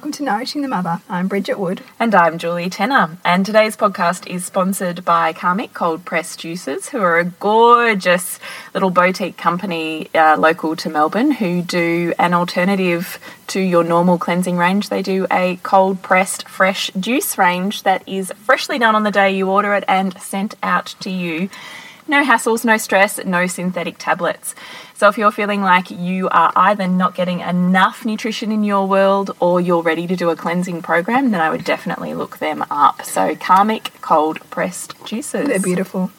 Welcome to Nourishing the Mother. I'm Bridget Wood. And I'm Julie Tenner. And today's podcast is sponsored by Karmic Cold Pressed Juices, who are a gorgeous little boutique company uh, local to Melbourne who do an alternative to your normal cleansing range. They do a cold pressed fresh juice range that is freshly done on the day you order it and sent out to you. No hassles, no stress, no synthetic tablets. So if you're feeling like you are either not getting enough nutrition in your world or you're ready to do a cleansing program, then I would definitely look them up. So Karmic cold pressed juices. They're beautiful.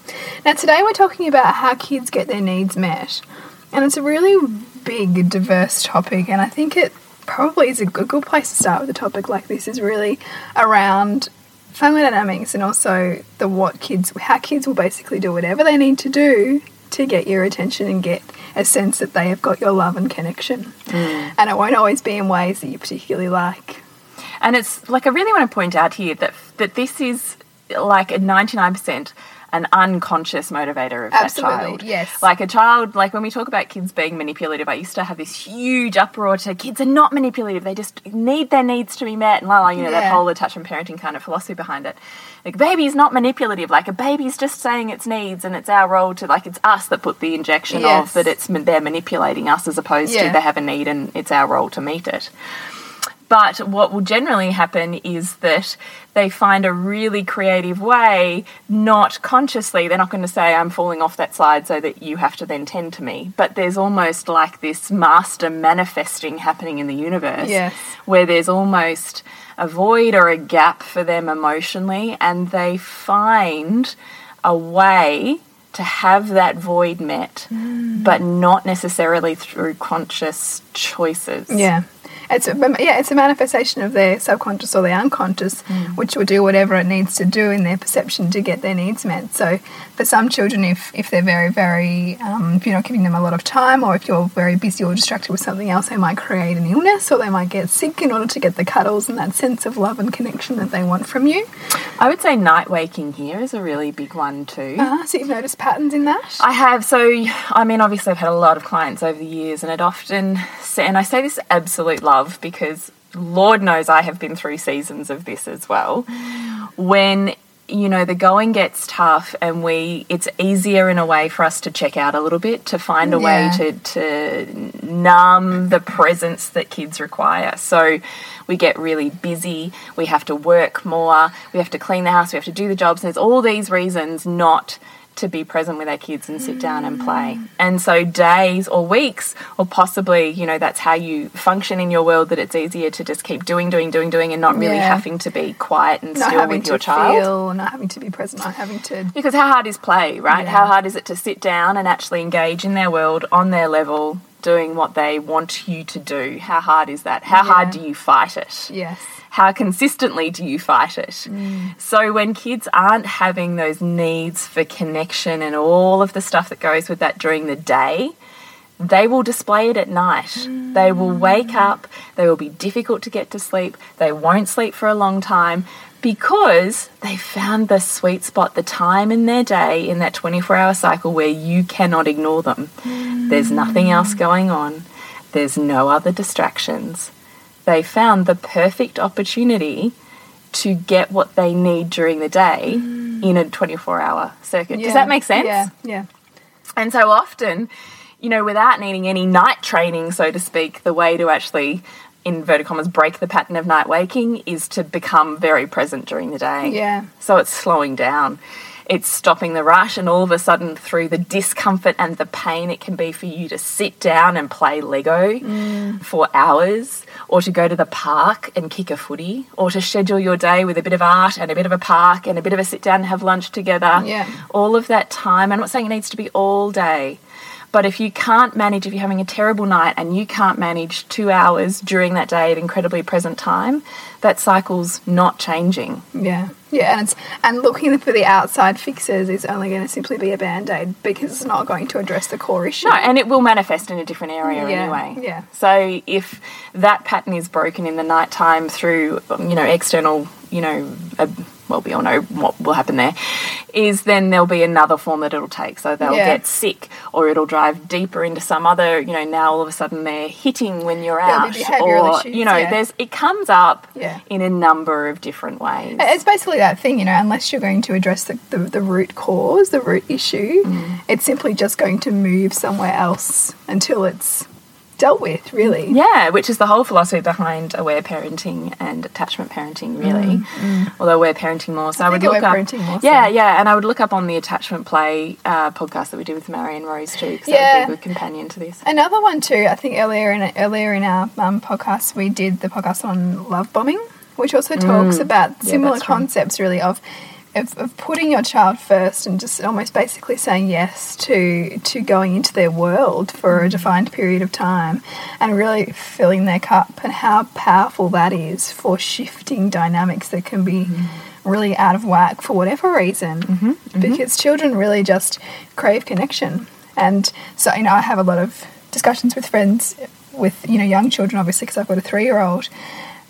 Now today we're talking about how kids get their needs met. And it's a really big, diverse topic, and I think it probably is a good, good place to start with a topic like this is really around family dynamics and also the what kids how kids will basically do whatever they need to do to get your attention and get a sense that they have got your love and connection. Mm. And it won't always be in ways that you particularly like. And it's like I really want to point out here that that this is like a 99% an unconscious motivator of Absolutely, that child. Yes. Like a child, like when we talk about kids being manipulative, I used to have this huge uproar to kids are not manipulative. They just need their needs to be met and la la, you know, yeah. that whole attachment parenting kind of philosophy behind it. Like baby's not manipulative. Like a baby's just saying its needs and it's our role to like it's us that put the injection yes. of that it's they're manipulating us as opposed yeah. to they have a need and it's our role to meet it. But what will generally happen is that they find a really creative way, not consciously, they're not going to say, I'm falling off that slide so that you have to then tend to me. But there's almost like this master manifesting happening in the universe yes. where there's almost a void or a gap for them emotionally, and they find a way to have that void met, mm. but not necessarily through conscious choices. Yeah it's a, yeah, it's a manifestation of their subconscious or their unconscious, mm. which will do whatever it needs to do in their perception to get their needs met. So, for some children, if if they're very very um, if you're not giving them a lot of time, or if you're very busy or distracted with something else, they might create an illness or they might get sick in order to get the cuddles and that sense of love and connection that they want from you. I would say night waking here is a really big one too. Uh, so you've noticed patterns in that? I have. So I mean, obviously, I've had a lot of clients over the years, and it often and I say this absolute love because Lord knows I have been through seasons of this as well. When you know the going gets tough and we it's easier in a way for us to check out a little bit to find a yeah. way to to numb the presence that kids require. So we get really busy. We have to work more. We have to clean the house. We have to do the jobs. There's all these reasons not to be present with our kids and sit down and play. And so days or weeks, or possibly, you know, that's how you function in your world, that it's easier to just keep doing, doing, doing, doing, and not really yeah. having to be quiet and not still with your child. Feel, not having to be present, not having to. Because how hard is play, right? Yeah. How hard is it to sit down and actually engage in their world on their level, doing what they want you to do? How hard is that? How yeah. hard do you fight it? Yes how consistently do you fight it? Mm. So when kids aren't having those needs for connection and all of the stuff that goes with that during the day, they will display it at night. Mm. They will wake up, they will be difficult to get to sleep, they won't sleep for a long time because they found the sweet spot, the time in their day in that 24 hour cycle where you cannot ignore them. Mm. There's nothing else going on, there's no other distractions they found the perfect opportunity to get what they need during the day mm. in a 24 hour circuit. Yeah. Does that make sense? Yeah, yeah. And so often, you know, without needing any night training, so to speak, the way to actually inverted commas break the pattern of night waking is to become very present during the day. Yeah. So it's slowing down it's stopping the rush, and all of a sudden, through the discomfort and the pain it can be for you to sit down and play Lego mm. for hours, or to go to the park and kick a footy, or to schedule your day with a bit of art and a bit of a park and a bit of a sit down and have lunch together. Yeah. All of that time. I'm not saying it needs to be all day, But if you can't manage, if you're having a terrible night and you can't manage two hours during that day at incredibly present time, that cycle's not changing. Yeah, yeah, and it's and looking for the outside fixes is only going to simply be a band aid because it's not going to address the core issue. No, and it will manifest in a different area Yeah, anyway. yeah. So if that pattern is broken in the night time through, you know, external, you know, uh, well, we all know what will happen there, is then there'll be another form that it'll take. So they'll Yeah. get sick, or it'll drive deeper into some other, you know, now all of a sudden they're hitting when you're out, or issues, you know, yeah. there's it comes up Yeah. in a number of different ways. It's basically that thing, you know, unless you're going to address the, the, the root cause, the root issue, Mm. it's simply just going to move somewhere else until it's dealt with, really. Yeah, which is the whole philosophy behind aware parenting and attachment parenting, really. Although aware parenting more. So I, would think look up. parenting more so. Yeah, yeah, and I would look up on the attachment play uh, podcast that we did with Marion Rose too, because that Yeah. would be a good companion to this. Another one too. I think earlier in earlier in our um, podcast, we did the podcast on love bombing, which also talks about similar Mm. that's right. concepts, really of, of of putting your child first and just almost basically saying yes to to going into their world for Mm. a defined period of time, and really filling their cup, and how powerful that is for shifting dynamics that can be. Mm-hmm. Really out of whack for whatever reason, because children really just crave connection. And so, you know, I have a lot of discussions with friends with, you know, young children, obviously, because I've got a three year old.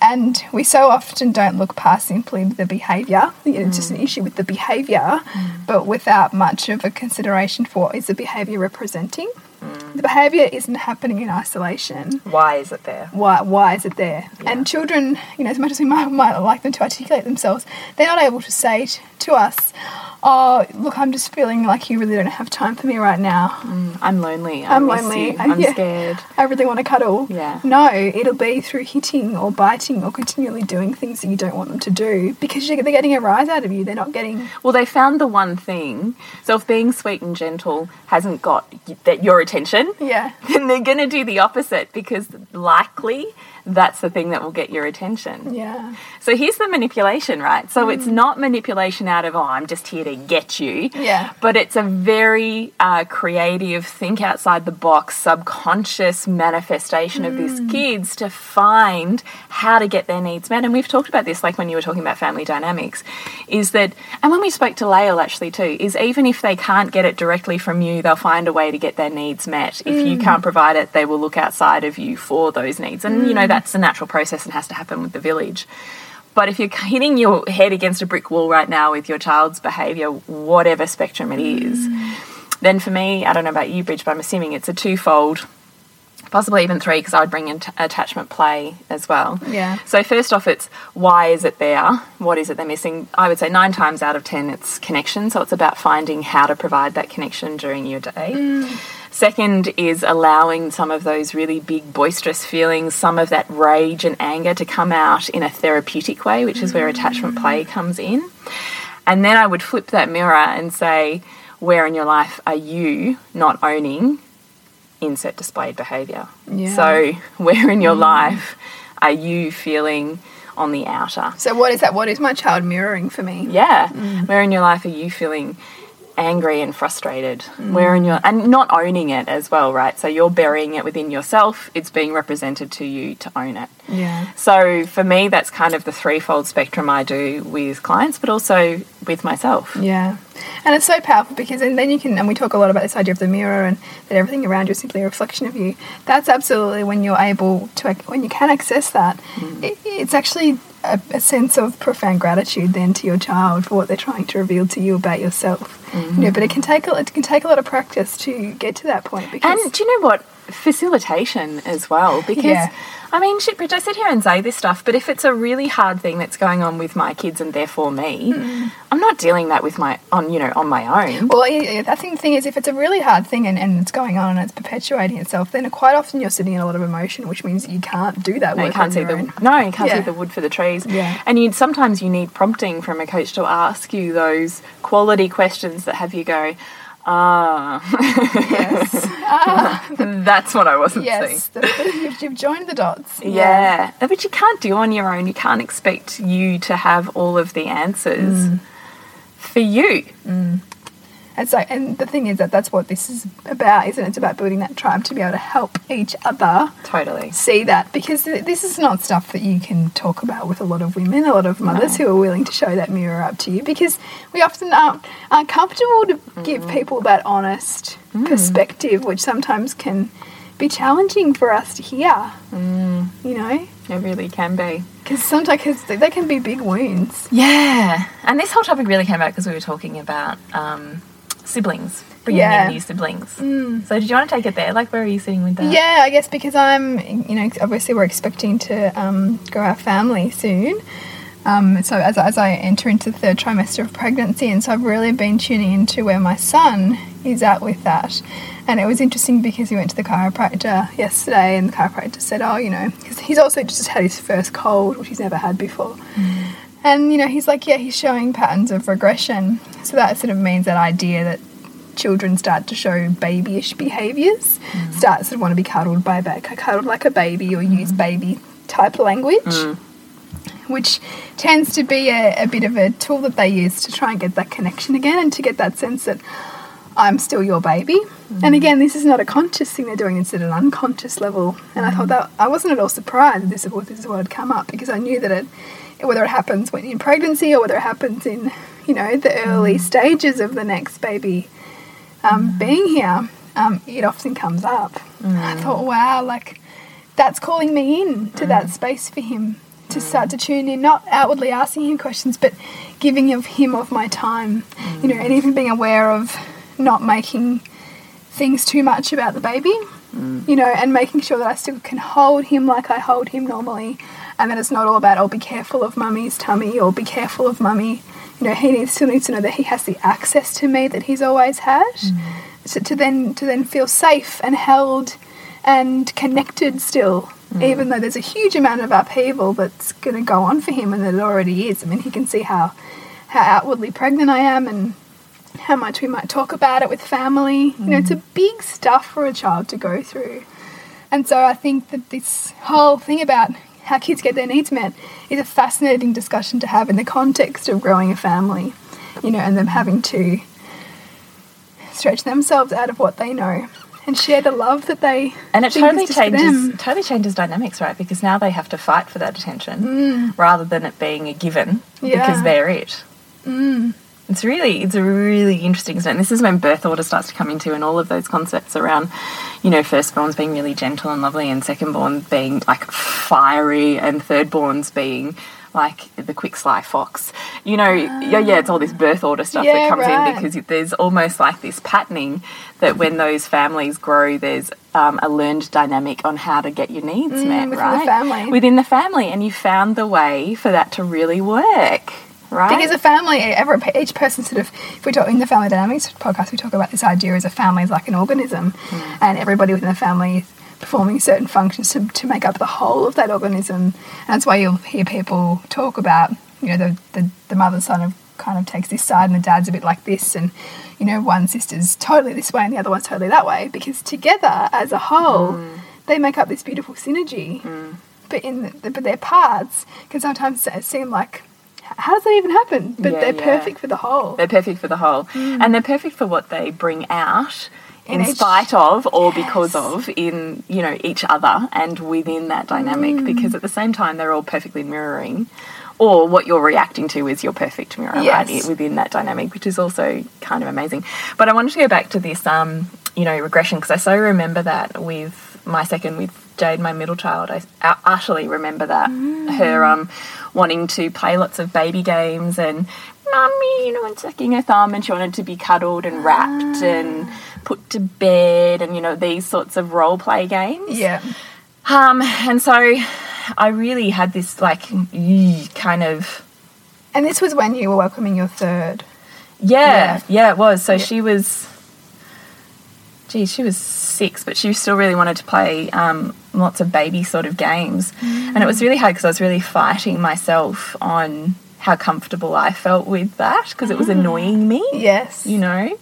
And we so often don't look past simply the behaviour. It's just an mm. issue with the behaviour, mm. but without much of a consideration for what is the behaviour representing. Mm. The behaviour isn't happening in isolation Why is it there? why why is it there? And children, you know, as much as we might, might like them to articulate themselves, they're not able to say to us, "Oh, look, I'm just feeling like you really don't have time for me right now. Mm, I'm lonely. I I'm lonely. you, I'm Yeah. scared. I really want to cuddle." Yeah. No, it'll be through hitting or biting or continually doing things that you don't want them to do because they're getting a rise out of you. They're not getting. Well, they found the one thing. So if being sweet and gentle hasn't got that your attention, Yeah. then they're going to do the opposite because likely that's the thing that will get your attention. Yeah. So here's the manipulation, right? So it's mm. not manipulation out of, oh, I'm just here to get you. Yeah. But it's a very uh, creative, think outside the box, subconscious manifestation of these mm. kids to find how to get their needs met. And we've talked about this, like when you were talking about family dynamics, is that, and when we spoke to Lael actually too, is even if they can't get it directly from you, they'll find a way to get their needs met. If you mm. can't provide it, they will look outside of you for those needs. And, you know, that's a natural process and has to happen with the village. But if you're hitting your head against a brick wall right now with your child's behaviour, whatever spectrum it is, then for me, I don't know about you, Bridge, but I'm assuming it's a twofold, possibly even three, because I would bring in t- attachment play as well. Yeah. So first off, it's why is it there? What is it they're missing? I would say nine times out of ten, it's connection. So it's about finding how to provide that connection during your day. Mm. Second is allowing some of those really big boisterous feelings, some of that rage and anger to come out in a therapeutic way, which is where attachment play comes in. And then I would flip that mirror and say, where in your life are you not owning insert displayed behavior? Yeah. So, where in your mm. life are you feeling on the outer? So what is that? What is my child mirroring for me? Yeah. Mm. Where in your life are you feeling angry and frustrated? Mm. Where in your and not owning it as well, right? So you're burying it within yourself. It's being represented to you to own it. Yeah. So for me, that's kind of the threefold spectrum I do with clients, but also with myself. Yeah. And it's so powerful because and then you can and we talk a lot about this idea of the mirror and that everything around you is simply a reflection of you. That's absolutely when you're able to when you can access that. Mm. It, it's actually a, a sense of profound gratitude then to your child for what they're trying to reveal to you about yourself. You know, but it mm. can take a, it can take a lot of practice to get to that point because And do you know what? Facilitation as well. Because, Yeah. I mean, shit, Bridge, I sit here and say this stuff, but if it's a really hard thing that's going on with my kids and therefore me, hmm. I'm not dealing that with my, on, you know, on my own. Well, I think the thing is, if it's a really hard thing and, and it's going on and it's perpetuating itself, then quite often you're sitting in a lot of emotion, which means you can't do that No, you can't see the own. no, you can't Yeah. see the wood for the trees. Yeah. And you sometimes you need prompting from a coach to ask you those quality questions that have you go, ah, Yes, that's what I wasn't yes, seeing. the, you've, you've joined the dots. Yeah. But you can't do on your own. You can't expect you to have all of the answers Mm. for you. and And so, and the thing is that that's what this is about, isn't it? It's about building that tribe to be able to help each other Totally. see that because th- this is not stuff that you can talk about with a lot of women, a lot of mothers who are willing to show that mirror up to you because we often aren't, aren't comfortable to give people that honest perspective, which sometimes can be challenging for us to hear. You know, It really can be. because sometimes 'cause they they can be big wounds. Yeah. And this whole topic really came about because we were talking about um, siblings, bringing Yeah. in new siblings. So did you want to take it there? Like, where are you sitting with that? Yeah, I guess because I'm, you know, obviously we're expecting to um, grow our family soon. Um, so as, as I enter into the third trimester of pregnancy, and so I've really been tuning into where my son is at with that. And it was interesting because he went to the chiropractor yesterday, and the chiropractor said, "Oh, you know, because he's also just had his first cold, which he's never had before." And you know, he's like, "Yeah, he's showing patterns of regression." So that sort of means that idea that children start to show babyish behaviours, mm. start sort of want to be cuddled by a ba- cuddled like a baby or mm. use baby type language, mm. which tends to be a, a bit of a tool that they use to try and get that connection again and to get that sense that I'm still your baby. And again, this is not a conscious thing they're doing; it's at an unconscious level. And I thought that I wasn't at all surprised that this is what this is what had come up because I knew that it, whether it happens when in pregnancy or whether it happens in you know the early mm. stages of the next baby um, mm. being here, um, it often comes up. And I mm. thought, wow, like that's calling me in to that space for him to start to tune in, not outwardly asking him questions, but giving of him of my time, you know, and even being aware of not making things too much about the baby, you know, and making sure that I still can hold him like I hold him normally, and that it's not all about, oh, be careful of mummy's tummy or be careful of mummy. You know, he needs, still needs to know that he has the access to me that he's always had, mm. so to then to then feel safe and held and connected still, mm. even though there's a huge amount of upheaval that's going to go on for him, and that it already is. I mean, he can see how how outwardly pregnant I am and how much we might talk about it with family. You know, it's a mm. big stuff for a child to go through. And so I think that this whole thing about how kids get their needs met is a fascinating discussion to have in the context of growing a family, you know, and them having to stretch themselves out of what they know and share the love that they And it totally changes totally changes dynamics, right? Because now they have to fight for that attention mm. rather than it being a given because they're it. Mm. It's really it's a really interesting and this is when birth order starts to come into and all of those concepts around, you know, firstborns being really gentle and lovely and secondborn being like fiery and thirdborns being like the quick sly fox. You know, yeah, yeah, it's all this birth order stuff Yeah, that comes right. in because there's almost like this patterning that when those families grow, there's um, a learned dynamic on how to get your needs met, Mm, within the right? family. Within the family, and you found the way for that to really work, right? Because a family, every, each person sort of, if we talk in the family dynamics podcast, we talk about this idea as a family is like an organism, hmm. and everybody within the family is performing certain functions to, to make up the whole of that organism. And that's why you'll hear people talk about, you know, the, the, the mother sort of kind of takes this side and the dad's a bit like this, and, you know, one sister's totally this way and the other one's totally that way, because together as a whole, hmm. they make up this beautiful synergy. Hmm. But in the, but their parts can sometimes seem like how does that even happen? But Yeah, they're yeah. perfect for the whole. They're perfect for the whole, and they're perfect for what they bring out in, In spite of or Yes. because of in you know each other and within that dynamic. Because at the same time, they're all perfectly mirroring. Or what you're reacting to is your perfect mirror. Yes. i- Within that dynamic, which is also kind of amazing. But I wanted to go back to this, um, you know, regression because I so remember that with my second, with Jade, my middle child. I utterly remember that her um, wanting to play lots of baby games and mummy, you know, and sucking her thumb, and she wanted to be cuddled and wrapped and put to bed, and you know these sorts of role play games. yeah. Um, and so I really had this like mm, kind of And this was when you were welcoming your third. yeah, Yeah. yeah, it was. So she was, geez, she was six, but she still really wanted to play um, lots of baby sort of games. And it was really hard because I was really fighting myself on how comfortable I felt with that because it was annoying me, Yes. you know.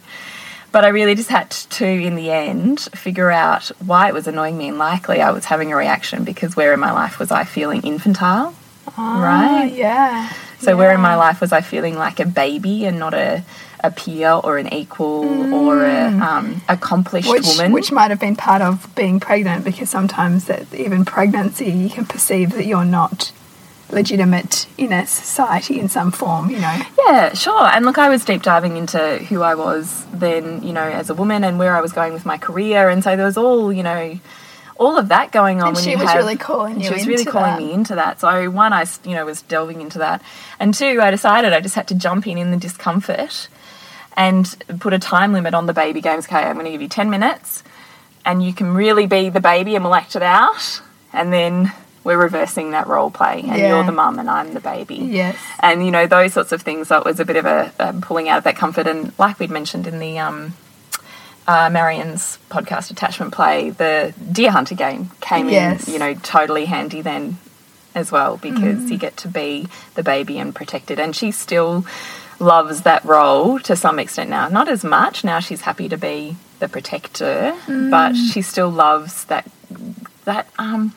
But I really just had to, in the end, figure out why it was annoying me. And likely I was having a reaction because where in my life was I feeling infantile? Ah, right? Yeah. So where in my life was I feeling like a baby and not a a peer or an equal or a um, accomplished which, woman. which might have been part of being pregnant because sometimes that even pregnancy you can perceive that you're not legitimate in a society in some form you know Yeah, sure. And look, I was deep diving into who I was then, you know, as a woman and where I was going with my career, and so there was all, you know, all of that going on. And she was have- really calling you She was really calling that. me into that. So one, I you know, was delving into that, and two, I decided I just had to jump in in the discomfort and put a time limit on the baby games. Okay, I'm going to give you ten minutes, and you can really be the baby, and we'll act it out, and then. We're reversing that role play, and Yeah. you're the mum, and I'm the baby yes and you know those sorts of things that was a bit of a, a pulling out of that comfort and like we'd mentioned in the um, uh, Marion's podcast attachment play the deer hunter game came Yes. in you know totally handy then as well because you get to be the baby and protected. and she's still loves that role to some extent now. Not as much. Now she's happy to be the protector but she still loves that that um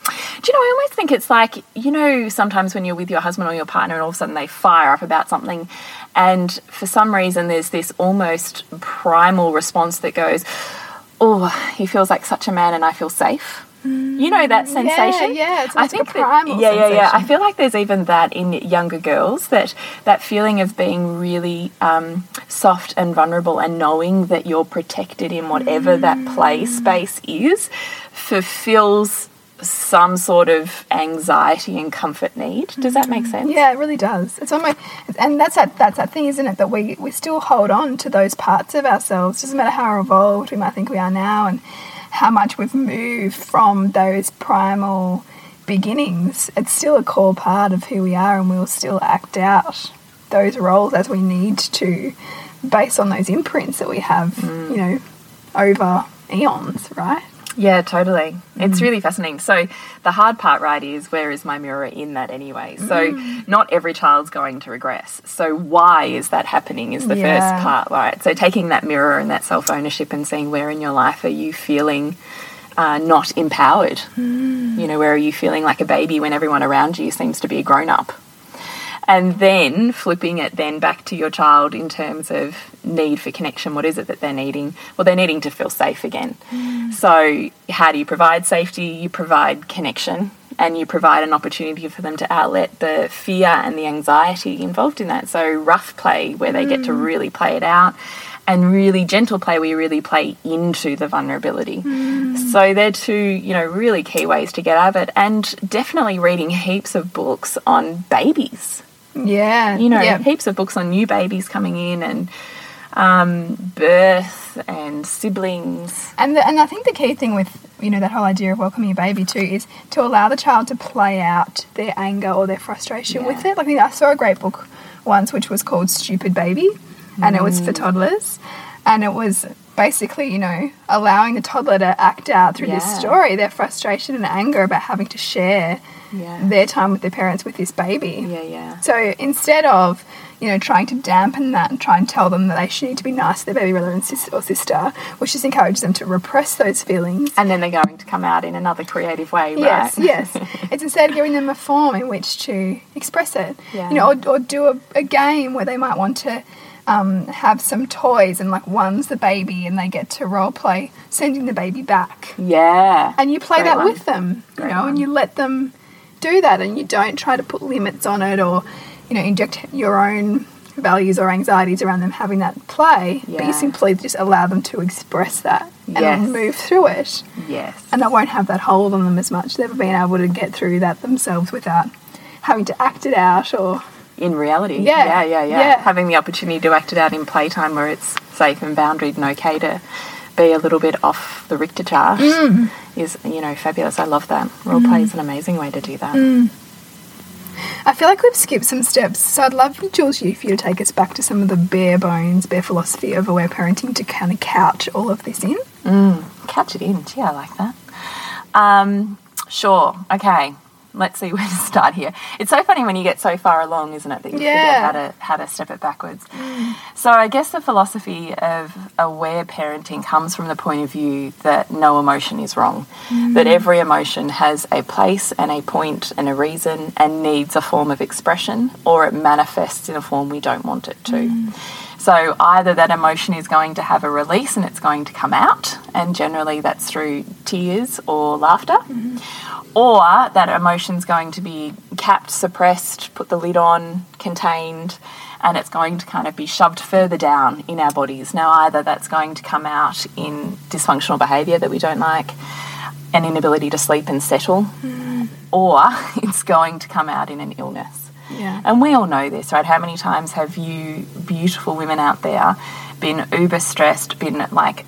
do you know i always think it's like you know sometimes when you're with your husband or your partner and all of a sudden they fire up about something and for some reason there's this almost primal response that goes oh he feels like such a man and i feel safe you know that mm. sensation? Yeah, it's i almost like a think primal that, yeah yeah yeah. I feel like there's even that in younger girls that that feeling of being really um, soft and vulnerable and knowing that you're protected in whatever that mm. play space is fulfills some sort of anxiety and comfort need. Does that make mm. sense? Yeah, it really does. It's almost, and that's that that's that thing, isn't it? That we we still hold on to those parts of ourselves. Doesn't matter how evolved we might think we are now, and how much we've moved from those primal beginnings. It's still a core part of who we are, and we'll still act out those roles as we need to, based on those imprints that we have. You know, over eons, right? Yeah, totally. It's mm. really fascinating. So the hard part, right, is where is my mirror in that anyway? So mm. not every child's going to regress. So why is that happening is the Yeah. first part, right? So taking that mirror and that self ownership and seeing where in your life are you feeling uh, not empowered? Mm. You know, where are you feeling like a baby when everyone around you seems to be a grown up? And then flipping it then back to your child in terms of need for connection. What is it that they're needing? Well they're needing to feel safe again. Mm. So how do you provide safety? You provide connection and you provide an opportunity for them to outlet the fear and the anxiety involved in that. So rough play where they get to mm. really play it out and really gentle play where you really play into the vulnerability. Mm. So they're two you know really key ways to get out of it and definitely reading heaps of books on babies Yeah, you know, yeah. heaps of books on new babies coming in and um, birth and siblings. And the, and I think the key thing with you know that whole idea of welcoming a baby too is to allow the child to play out their anger or their frustration with it. Like I saw a great book once which was called Stupid Baby, and it was Mm. for toddlers, and it was basically you know allowing the toddler to act out through this story their frustration and anger about having to share Yeah. their time with their parents with this baby. Yeah, yeah. So instead of, you know, trying to dampen that and try and tell them that they should need to be nice to their baby brother and sis- or sister, which just encourages them to repress those feelings. And then they're going to come out in another creative way, Yes, right? yes. It's instead of giving them a form in which to express it. Yeah. You know, or, or do a, a game where they might want to um, have some toys and like one's the baby and they get to role play sending the baby back. Yeah. And you play Great that one. with them, you Great know, one. and you let them do that and you don't try to put limits on it or, you know, inject your own values or anxieties around them having that play, but you simply just allow them to express that and Yes. move through it. Yes. And that won't have that hold on them as much. They've been able to get through that themselves without having to act it out or in reality. Yeah, Yeah, yeah, yeah. yeah. Having the opportunity to act it out in playtime where it's safe and boundaried and okay to be a little bit off the Richter chart Mm. is, you know, fabulous. I love that. Role play is an amazing way to do that. Mm. I feel like we've skipped some steps. So I'd love, Jules, you for you to take us back to some of the bare bones, bare philosophy of aware parenting to kind of couch all of this in. Catch it in. Gee, I like that. Um, sure. Okay. Let's see where to start here. It's so funny when you get so far along, isn't it, that you Yeah. forget how to how to step it backwards. So I guess the philosophy of aware parenting comes from the point of view that no emotion is wrong. That mm. every emotion has a place and a point and a reason and needs a form of expression or it manifests in a form we don't want it to. Mm. So either that emotion is going to have a release and it's going to come out, and generally that's through tears or laughter, mm-hmm. or that emotion's going to be capped, suppressed, put the lid on, contained, and it's going to kind of be shoved further down in our bodies. Now, either that's going to come out in dysfunctional behaviour that we don't like, an inability to sleep and settle, mm. or it's going to come out in an illness. Yeah. And we all know this, right? How many times have you, beautiful women out there, been uber stressed, been like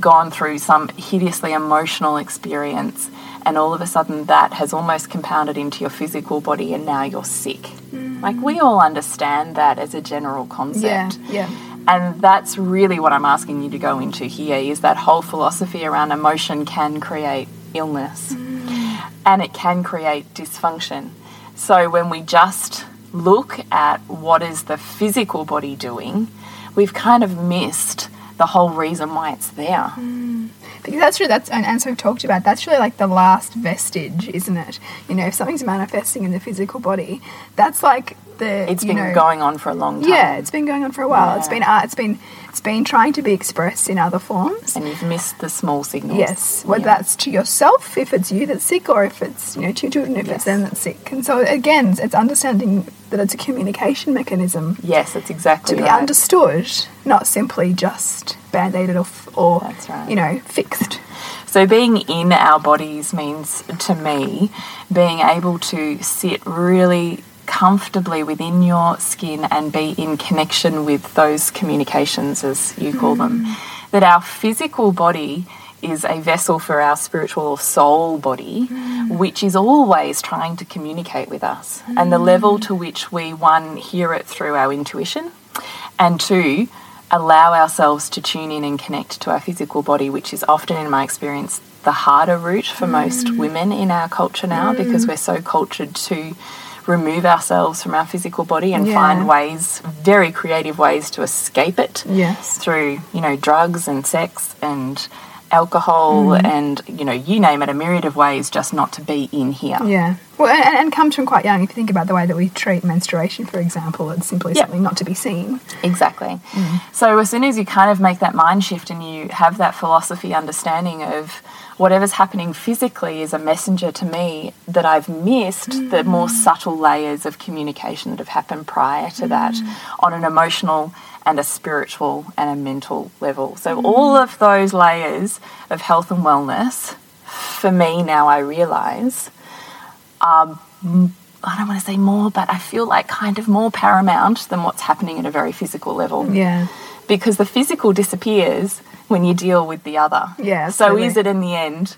gone through some hideously emotional experience, and all of a sudden that has almost compounded into your physical body, and now you're sick? Mm. Like, we all understand that as a general concept. Yeah. Yeah. And that's really what I'm asking you to go into here is that whole philosophy around emotion can create illness mm. and it can create dysfunction. So when we just look at what is the physical body doing, we've kind of missed the whole reason why it's there. Because that's true. That's and as we've talked about, that's really like the last vestige, isn't it? You know, if something's manifesting in the physical body, that's like the It's been know, going on for a long time. Yeah, it's been going on for a while. It's been uh, it's been it's been trying to be expressed in other forms. And you've missed the small signals. Yes, whether Yeah. that's to yourself, if it's you that's sick, or if it's you know to your children, if Yes. it's them that's sick. And so again, it's understanding that it's a communication mechanism Yes, that's exactly to be right. understood, not simply just band-aided or, or That's right. you know fixed. So, being in our bodies means to me being able to sit really comfortably within your skin and be in connection with those communications, as you call them. Mm. That our physical body is a vessel for our spiritual or soul body, mm. which is always trying to communicate with us. And the level to which we, one, hear it through our intuition, and two, allow ourselves to tune in and connect to our physical body, which is often, in my experience, the harder route for most mm. women in our culture now because we're so cultured to remove ourselves from our physical body and Yeah. find ways, very creative ways to escape it Yes. through, you know, drugs and sex and alcohol Mm-hmm. and, you know, you name it, a myriad of ways just not to be in here. Yeah. Well, and, and comes from quite young. If you think about the way that we treat menstruation, for example, it's simply Yeah. something not to be seen. Exactly. Mm. So as soon as you kind of make that mind shift and you have that philosophy understanding of whatever's happening physically is a messenger to me that I've missed the Mm. more subtle layers of communication that have happened prior to that Mm. on an emotional and a spiritual and a mental level. So Mm. all of those layers of health and wellness for me now I realize are I don't want to say more, but I feel like kind of more paramount than what's happening at a very physical level. Yeah. Because the physical disappears when you deal with the other. Yeah, So absolutely. is it in the end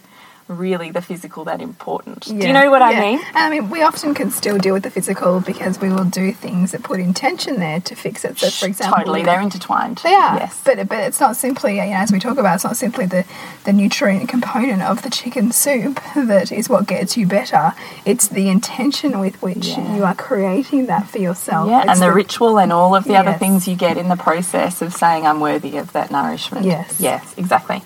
really the physical that important? Do you know what Yeah. I mean? I mean, we often can still deal with the physical because we will do things that put intention there to fix it. So, for example, Totally, they're intertwined. They are, Yes. but but it's not simply you know, as we talk about. It's not simply the the nutrient component of the chicken soup that is what gets you better. It's the intention with which Yeah. you are creating that for yourself. yeah, It's and the, ritual and all of the other things you get in the process of saying I'm worthy of that nourishment. Yes. Yes, exactly.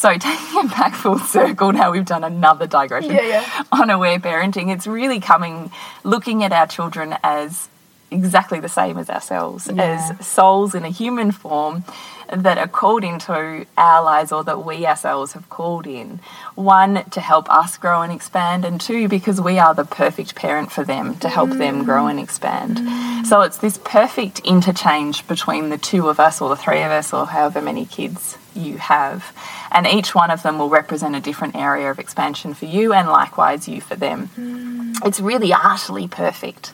So taking it back full circle, now we've done another digression Yeah, yeah. on aware parenting. It's really coming, looking at our children as exactly the same as ourselves, Yeah. as souls in a human form that are called into our lives or that we ourselves have called in. One, to help us grow and expand, and two, because we are the perfect parent for them to help them mm. grow and expand. So it's this perfect interchange between the two of us or the three of us or however many kids you have. And each one of them will represent a different area of expansion for you and likewise you for them. Mm. It's really utterly perfect.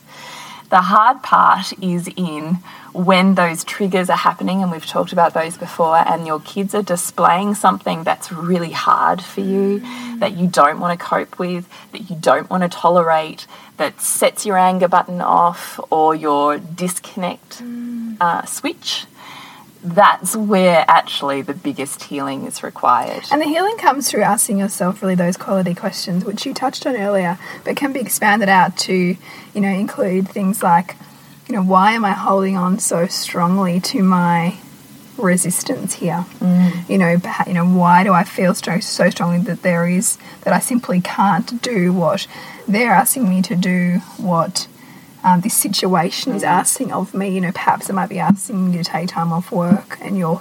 The hard part is in when those triggers are happening, and we've talked about those before, and your kids are displaying something that's really hard for you, that you don't want to cope with, that you don't want to tolerate, that sets your anger button off or your disconnect uh, switch. That's where actually the biggest healing is required. And the healing comes through asking yourself really those quality questions, which you touched on earlier, but can be expanded out to, you know, include things like, you know, why am I holding on so strongly to my resistance here? Mm. You know, you know, why do I feel so, so strongly that there is that I simply can't do what they're asking me to do? What um, this situation is asking of me. You know, perhaps it might be asking you to take time off work, and you're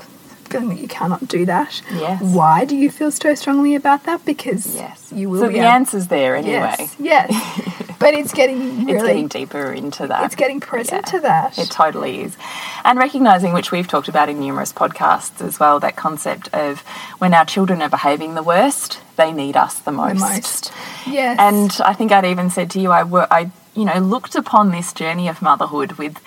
feeling that you cannot do that. Yes. Why do you feel so strongly about that? Because Yes. you will So the answer's there anyway. Yes. Yes. but it's getting really. It's getting deeper into that. it's getting present Yeah. to that. It totally is. And recognizing, which we've talked about in numerous podcasts as well, that concept of when our children are behaving the worst, they need us the most. the most. Yes. And I think I'd even said to you, I, I, you know, looked upon this journey of motherhood with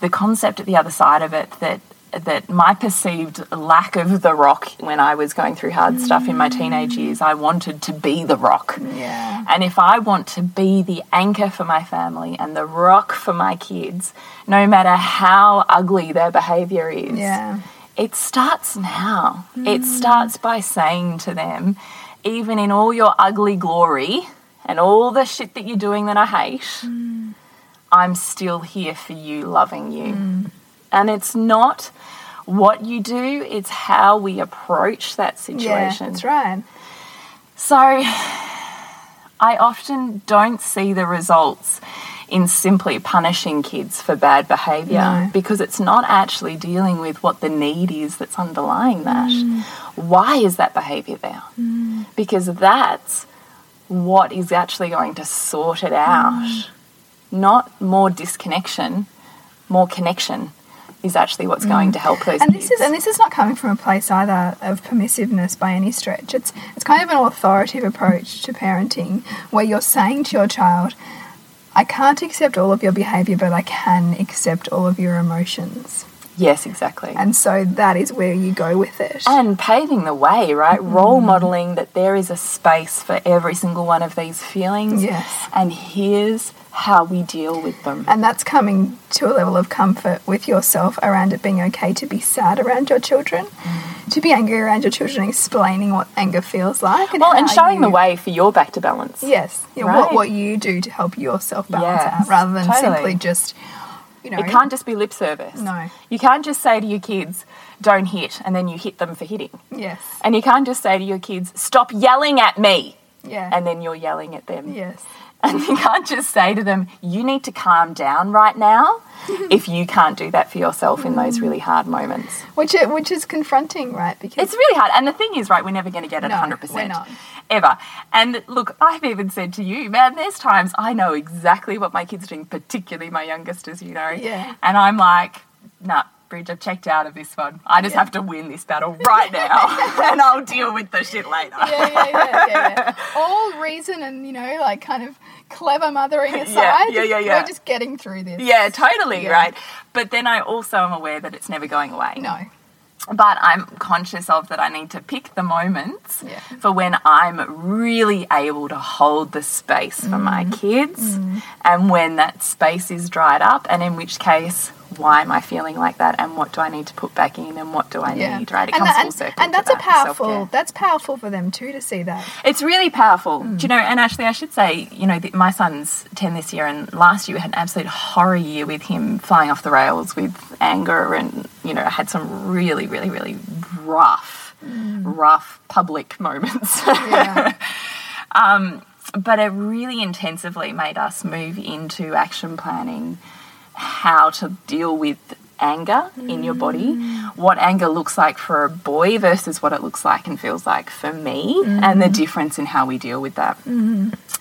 the concept at the other side of it that that my perceived lack of the rock when I was going through hard stuff in my mm. teenage years, I wanted to be the rock. Yeah. And if I want to be the anchor for my family and the rock for my kids, no matter how ugly their behavior is, Yeah. it starts now. It mm. starts by saying to them, even in all your ugly glory and all the shit that you're doing that I hate, mm. I'm still here for you, loving you. Mm. And it's not what you do, it's how we approach that Yeah. situation. That's right. So I often don't see the results in simply punishing kids for bad behaviour No. because it's not actually dealing with what the need is that's underlying that. Mm. Why is that behaviour there? Because that's what is actually going to sort it out. Mm. Not more disconnection, more connection is actually what's going mm. to help those and kids. this is and this is not coming from a place either of permissiveness by any stretch. It's it's kind of an authoritative approach to parenting where you're saying to your child, I can't accept all of your behavior, but I can accept all of your emotions. Yes, exactly. And so that is where you go with it. and paving the way, right? Mm-hmm. Role modeling that there is a space for every single one of these feelings. Yes. And here's how we deal with them. And that's coming to a level of comfort with yourself around it being okay to be sad around your children, mm-hmm. to be angry around your children, explaining what anger feels like. And well, and how showing the way for your back to balance. Yes, you know, Right. what, what you do to help yourself balance Yes, out rather than totally. simply just, you know. It can't just be lip service. No. You can't just say to your kids, don't hit, and then you hit them for hitting. Yes. And you can't just say to your kids, stop yelling at me, Yeah. and then you're yelling at them. yes. And you can't just say to them, you need to calm down right now if you can't do that for yourself in those really mm. hard moments. Which it, which is confronting, right? Because It's really hard. And the thing is, right, we're never going to get it No, 100%. we're not. Ever. And look, I've even said to you, man, there's times I know exactly what my kids are doing, particularly my youngest, as you know. Yeah. And I'm like, nah, Bridge, I've checked out of this one. I just Yeah. have to win this battle right now. and I'll deal with the shit later. yeah, yeah, yeah, yeah, yeah. All reason and you know, like kind of clever mothering aside, yeah, yeah, yeah. we're just getting through this. Yeah, totally, right? But then I also am aware that it's never going away. No. but I'm conscious of that I need to pick the moments Yeah. for when I'm really able to hold the space for my Mm. kids and when that space is dried up and in which case why am I feeling like that and what do I need to put back in and what do I Yeah. need right it and, comes that- full and, circle and that's a powerful that's powerful for them too to see that. It's really powerful. Mm. Do you know, and actually, I should say, you know, that my son's 10 this year, and last year we had an absolute horror year with him flying off the rails with anger, and, you know, I had some really, really, really rough, rough public moments. Yeah. but it really intensively made us move into action planning how to deal with anger in your body, what anger looks like for a boy versus what it looks like and feels like for me, and the difference in how we deal with that.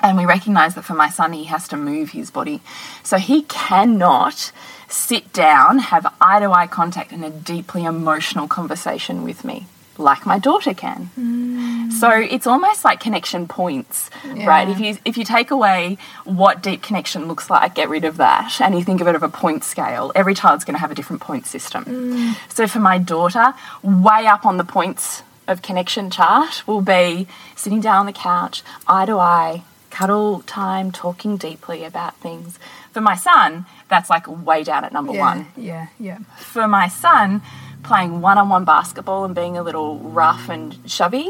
And we recognize that for my son, he has to move his body. So he cannot sit down, have eye to eye contact, and a deeply emotional conversation with me like my daughter can. Mm. So it's almost like connection points, right? If you if you take away what deep connection looks like, get rid of that, and you think of it of a point scale. Every child's going to have a different point system. Mm. So for my daughter, way up on the points of connection chart will be sitting down on the couch, eye to eye, cuddle time, talking deeply about things. For my son, that's like way down at number yeah, one yeah, yeah. for my son, playing one on one basketball and being a little rough and shovey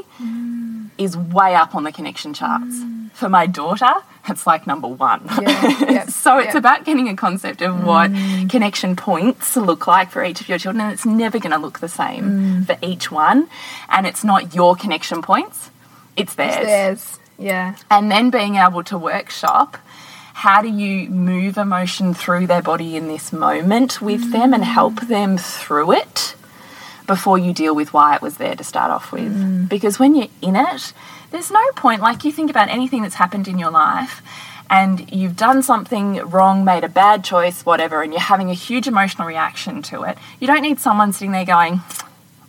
is way up on the connection charts. Mm. For my daughter, it's like number one. Yeah, yeah, so it's yeah. about getting a concept of what mm. connection points look like for each of your children. And it's never going to look the same mm. for each one. And it's not your connection points, it's theirs There's yeah. and then being able to workshop how do you move emotion through their body in this moment with them and help them through it before you deal with why it was there to start off with? Mm. Because when you're in it, there's no point, like you think about anything that's happened in your life and you've done something wrong, made a bad choice, whatever, and you're having a huge emotional reaction to it. You don't need someone sitting there going,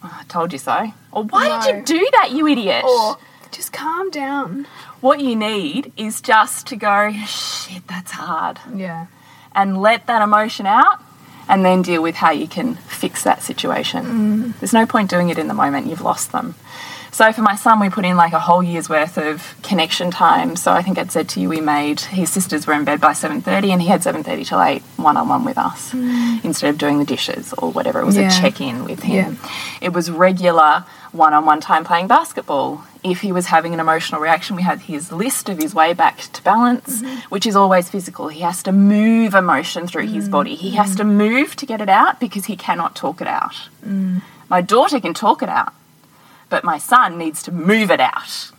oh, I told you so. Or why did you do that, you idiot? Or just calm down. what you need is just to go, shit, that's hard. Yeah. And let that emotion out and then deal with how you can fix that situation. Mm. There's no point doing it in the moment, you've lost them. So for my son, we put in like a whole year's worth of connection time. So I think I'd said to you, we made his sisters were in bed by seven thirty, and he had seven thirty till eight, one on one with us, mm. instead of doing the dishes or whatever. It was Yeah. a check in with him. Yeah. It was regular one on one time playing basketball. If he was having an emotional reaction, we had his list of his way back to balance, mm-hmm. which is always physical. He has to move emotion through his mm. body. He has mm. to move to get it out because he cannot talk it out. My daughter can talk it out, but my son needs to move it out.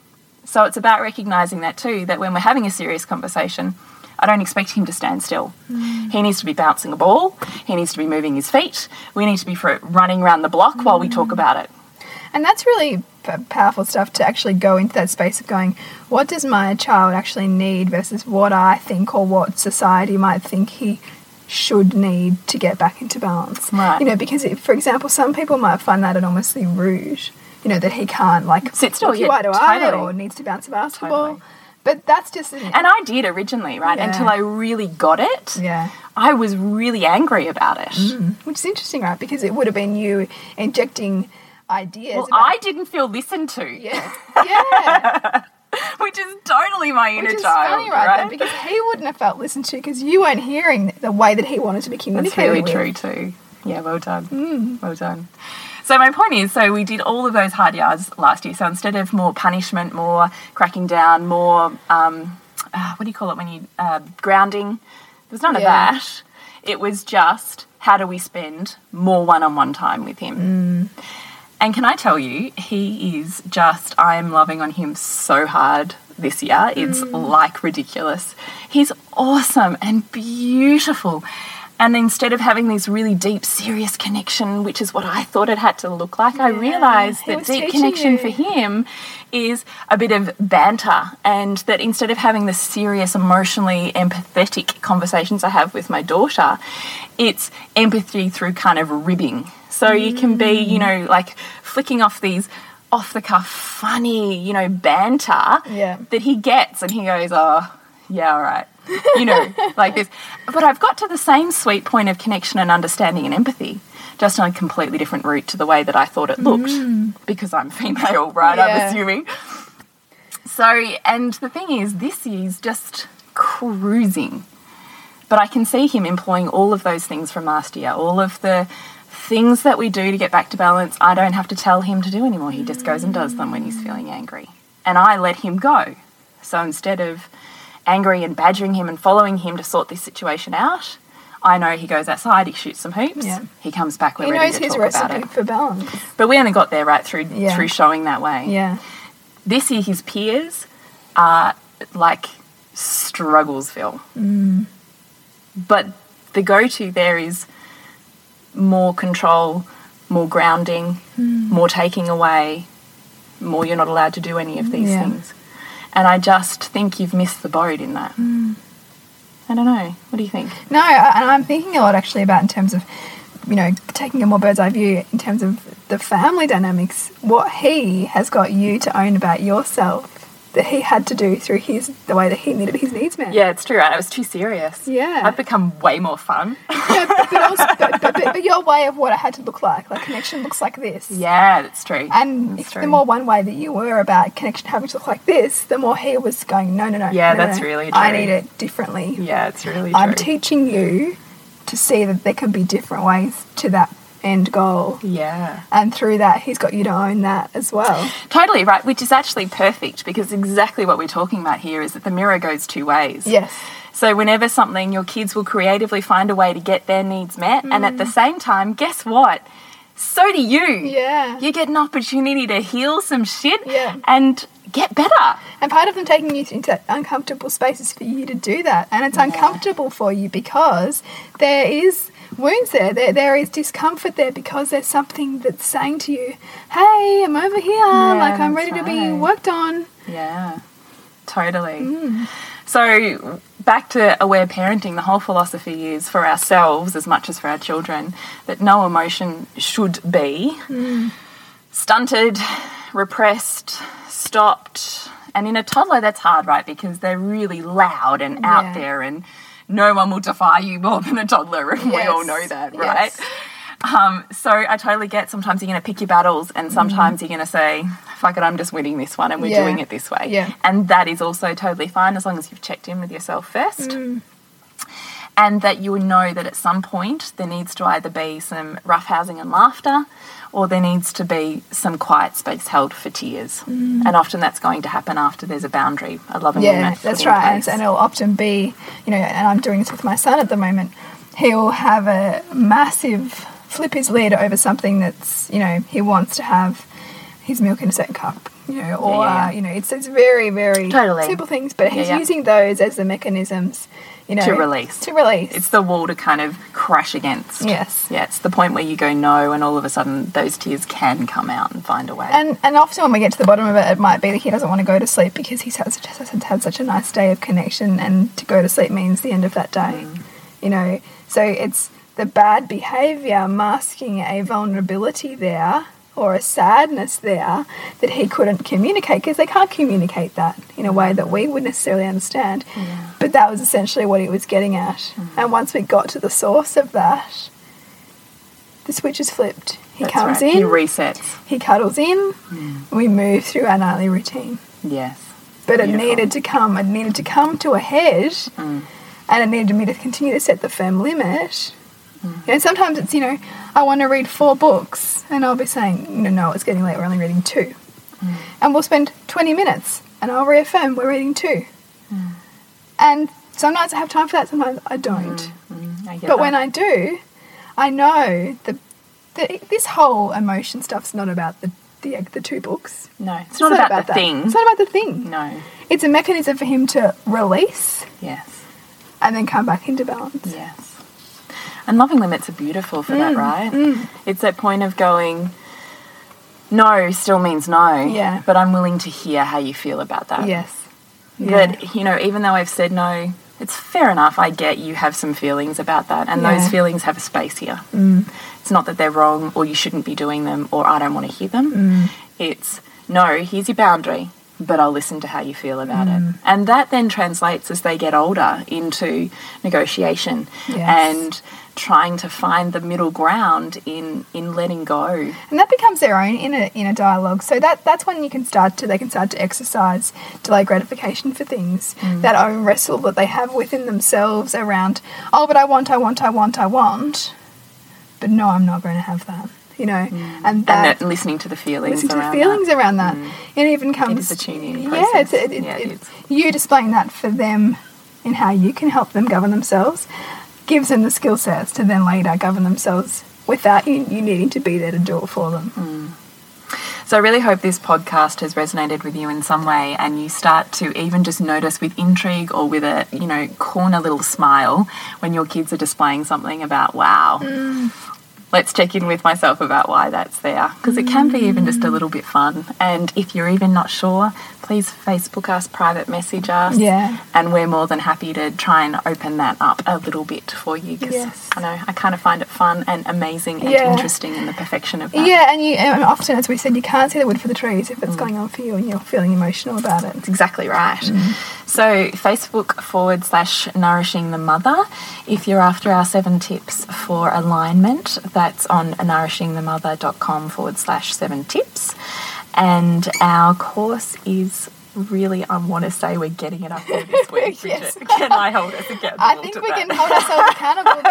So it's about recognizing that too, that when we're having a serious conversation, I don't expect him to stand still. Mm. He needs to be bouncing a ball, he needs to be moving his feet, we need to be for running around the block while we talk mm. about it. And that's really powerful stuff to actually go into that space of going, what does my child actually need versus what I think or what society might think he should need to get back into balance. Right. You know, because if, for example, some people might find that enormously rude. You know that he can't like Sit still, yeah, eye to eye or needs to bounce a basketball. Totally. But that's just an, And I did originally, right? Yeah. Until I really got it. yeah. I was really angry about it. Mm. Which is interesting, right? Because it would have been you injecting ideas. Well, I didn't feel listened to, yeah, yeah. which is totally my inner Which is child, funny, right? Then, because he wouldn't have felt listened to because you weren't hearing the way that he wanted to be communicated. That's really with. true too. Yeah, well done. Mm. Well done. So my point is, so we did all of those hard yards last year. So instead of more punishment, more cracking down, more um, uh, what do you call it when you uh, grounding? There was none of Yeah. that. It was just how do we spend more one-on-one time with him. And can I tell you, he is just, I am loving on him so hard this year. It's like ridiculous. He's awesome and beautiful. And instead of having this really deep, serious connection, which is what I thought it had to look like, I realized that deep connection you. for him is a bit of banter. And that instead of having the serious, emotionally empathetic conversations I have with my daughter, it's empathy through kind of ribbing. So you can be, you know, like flicking off these off the cuff, funny, you know, banter Yeah. that he gets, and he goes, "Oh, yeah, all right," you know, like this. But I've got to the same sweet point of connection and understanding and empathy, just on a completely different route to the way that I thought it looked, mm. because I'm female, right? I'm assuming. So, and the thing is, this is just cruising. But I can see him employing all of those things from last year, all of the things that we do to get back to balance. I don't have to tell him to do anymore. He just goes and does them when he's feeling angry. And I let him go. So instead of angry and badgering him and following him to sort this situation out, I know he goes outside, he shoots some hoops, Yeah. he comes back, we're He ready knows to his talk about recipe it. for balance. But we only got there right through Yeah. through showing that way Yeah. this year his peers are like strugglesville mm. but the go-to there is more control more grounding hmm. more taking away more you're not allowed to do any of these Yeah. things and i just think you've missed the boat in that. Hmm. I don't know. What do you think? No, and I'm thinking a lot actually about in terms of, you know, taking a more bird's eye view in terms of the family dynamics, what he has got you to own about yourself that he had to do through his the way that he needed his needs met. yeah it's true right i was too serious Yeah. i've become way more fun but, but, also, but, but, but, your way of what it had to look like, like connection looks like this. yeah that's true And That's true. the more one way that you were about connection having to look like this, the more he was going, no, no, no. Yeah, no, that's no. really I need it differently. yeah it's really true I'm teaching you to see that there can be different ways to that end goal. yeah And through that, he's got you to own that as well. Totally right, which is actually perfect because exactly what we're talking about here is that the mirror goes two ways. Yes. So whenever something, your kids will creatively find a way to get their needs met, and at the mm. same time, guess what? So do you. Yeah. You get an opportunity to heal some shit Yeah. and get better. And part of them taking you into uncomfortable spaces for you to do that. And it's uncomfortable for you because there is wounds there. there. There is discomfort there because there's something that's saying to you, hey, I'm over here. like, I'm ready to be worked on. Yeah, totally. Mm. So, back to aware parenting, the whole philosophy is for ourselves as much as for our children that no emotion should be mm. stunted, repressed, stopped. And in a toddler, that's hard, right? Because they're really loud and out Yeah. there, and no one will defy you more than a toddler, and we all know that, Yes. right? Um, so I totally get sometimes you're going to pick your battles, and sometimes you're going to say, fuck it, I'm just winning this one, and we're Mm. Yeah. doing it this way. Yeah. And that is also totally fine as long as you've checked in with yourself first. Mm. And that you know that at some point there needs to either be some roughhousing and laughter, or there needs to be some quiet space held for tears. And often that's going to happen after there's a boundary, a loving Mm. Yeah, that's right. And, place. and it'll often be, you know, and I'm doing this with my son at the moment. He'll have a massive flip his lid over something that's, you know, he wants to have his milk in a certain cup, you know, or, Yeah, yeah. Uh, you know, it's, it's very, very Totally. simple things, but he's yeah. using those as the mechanisms, you know, To release. To release. It's the wall to kind of crash against. Yes. Yeah, it's the point where you go no, and all of a sudden those tears can come out and find a way. And and often when we get to the bottom of it, it might be that he doesn't want to go to sleep because he's had such, has had such a nice day of connection, and to go to sleep means the end of that day. You know, so it's the bad behavior masking a vulnerability there or a sadness there that he couldn't communicate because they can't communicate that in a way that we would necessarily understand. But that was essentially what he was getting at. Mm-hmm. And once we got to the source of that, the switch is flipped. He That's comes right. in. He resets. He cuddles in. We move through our nightly routine. Yes. But it needed to come. It needed to come to a head, mm. and it needed me to continue to set the firm limit. Mm-hmm. And sometimes it's you know I want to read four books, and I'll be saying no, no, it's getting late. We're only reading two, mm. and we'll spend twenty minutes, and I'll reaffirm we're reading two. Mm. And sometimes I have time for that. Sometimes I don't. Mm-hmm. I get But when. I do, I know that the, this whole emotion stuff's not about the the, the two books. no, it's not, about, the that. thing. It's not about the thing. No. It's a mechanism for him to release Yes. and then come back into balance. Yes. And loving limits are beautiful for Mm, that, right? Mm. It's that point of going, no still means no. Yeah. But I'm willing to hear how you feel about that. Yes. Yeah. That, you know, even though I've said no, it's fair enough. I get you have some feelings about that. And Yeah. those feelings have a space here. Mm. It's not that they're wrong or you shouldn't be doing them or I don't want to hear them. Mm. It's, no, here's your boundary. But I'll listen to how you feel about it. Mm. And that then translates as they get older into negotiation Yes. and trying to find the middle ground in, in letting go. And that becomes their own inner inner dialogue. So that that's when you can start to they can start to exercise delay gratification for things. Mm. That own wrestle that they have within themselves around, oh, but I want, I want, I want, I want. But no, I'm not going to have that. You know, mm. and And that that, listening to the feelings listen to the around feelings that. around that. Mm. It even comes. is a tuning Yeah, it's, it, it, Yeah, it it- is. you displaying that for them in how you can help them govern themselves gives them the skill sets to then later govern themselves without you, you needing to be there to do it for them. Mm. So I really hope this podcast has resonated with you in some way and you start to even just notice with intrigue or with a, you know, corner little smile when your kids are displaying something about, wow, mm. Let's check in with myself about why that's there. Because it can be even just a little bit fun. And if you're even not sure, please Facebook us, private message us. Yeah. And we're more than happy to try and open that up a little bit for you. Because Yes. I know I kind of find it fun and amazing and Yeah. interesting in the perfection of that. Yeah, and you and often, as we said, you can't see the wood for the trees if it's mm. going on for you and you're feeling emotional about it. That's exactly right. Mm. So, Facebook forward slash nourishing the mother. If you're after our seven tips for alignment, that's on nourishingthemother.com forward slash seven tips. And our course is really, I want to say we're getting it up there this week. Yes. Can I hold us accountable I think we that? can hold ourselves accountable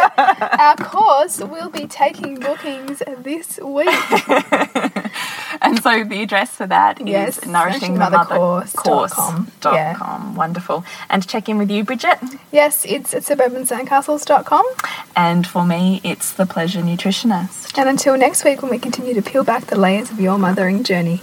our course will be taking bookings this week. And so the address for that is Yes, nourishingthemothercourse.com. Yeah. com. Wonderful. And to check in with you, Bridget. Yes, it's at suburbansandcastles.com. And for me, it's the Pleasure Nutritionist. And until next week when we continue to peel back the layers of your mothering journey.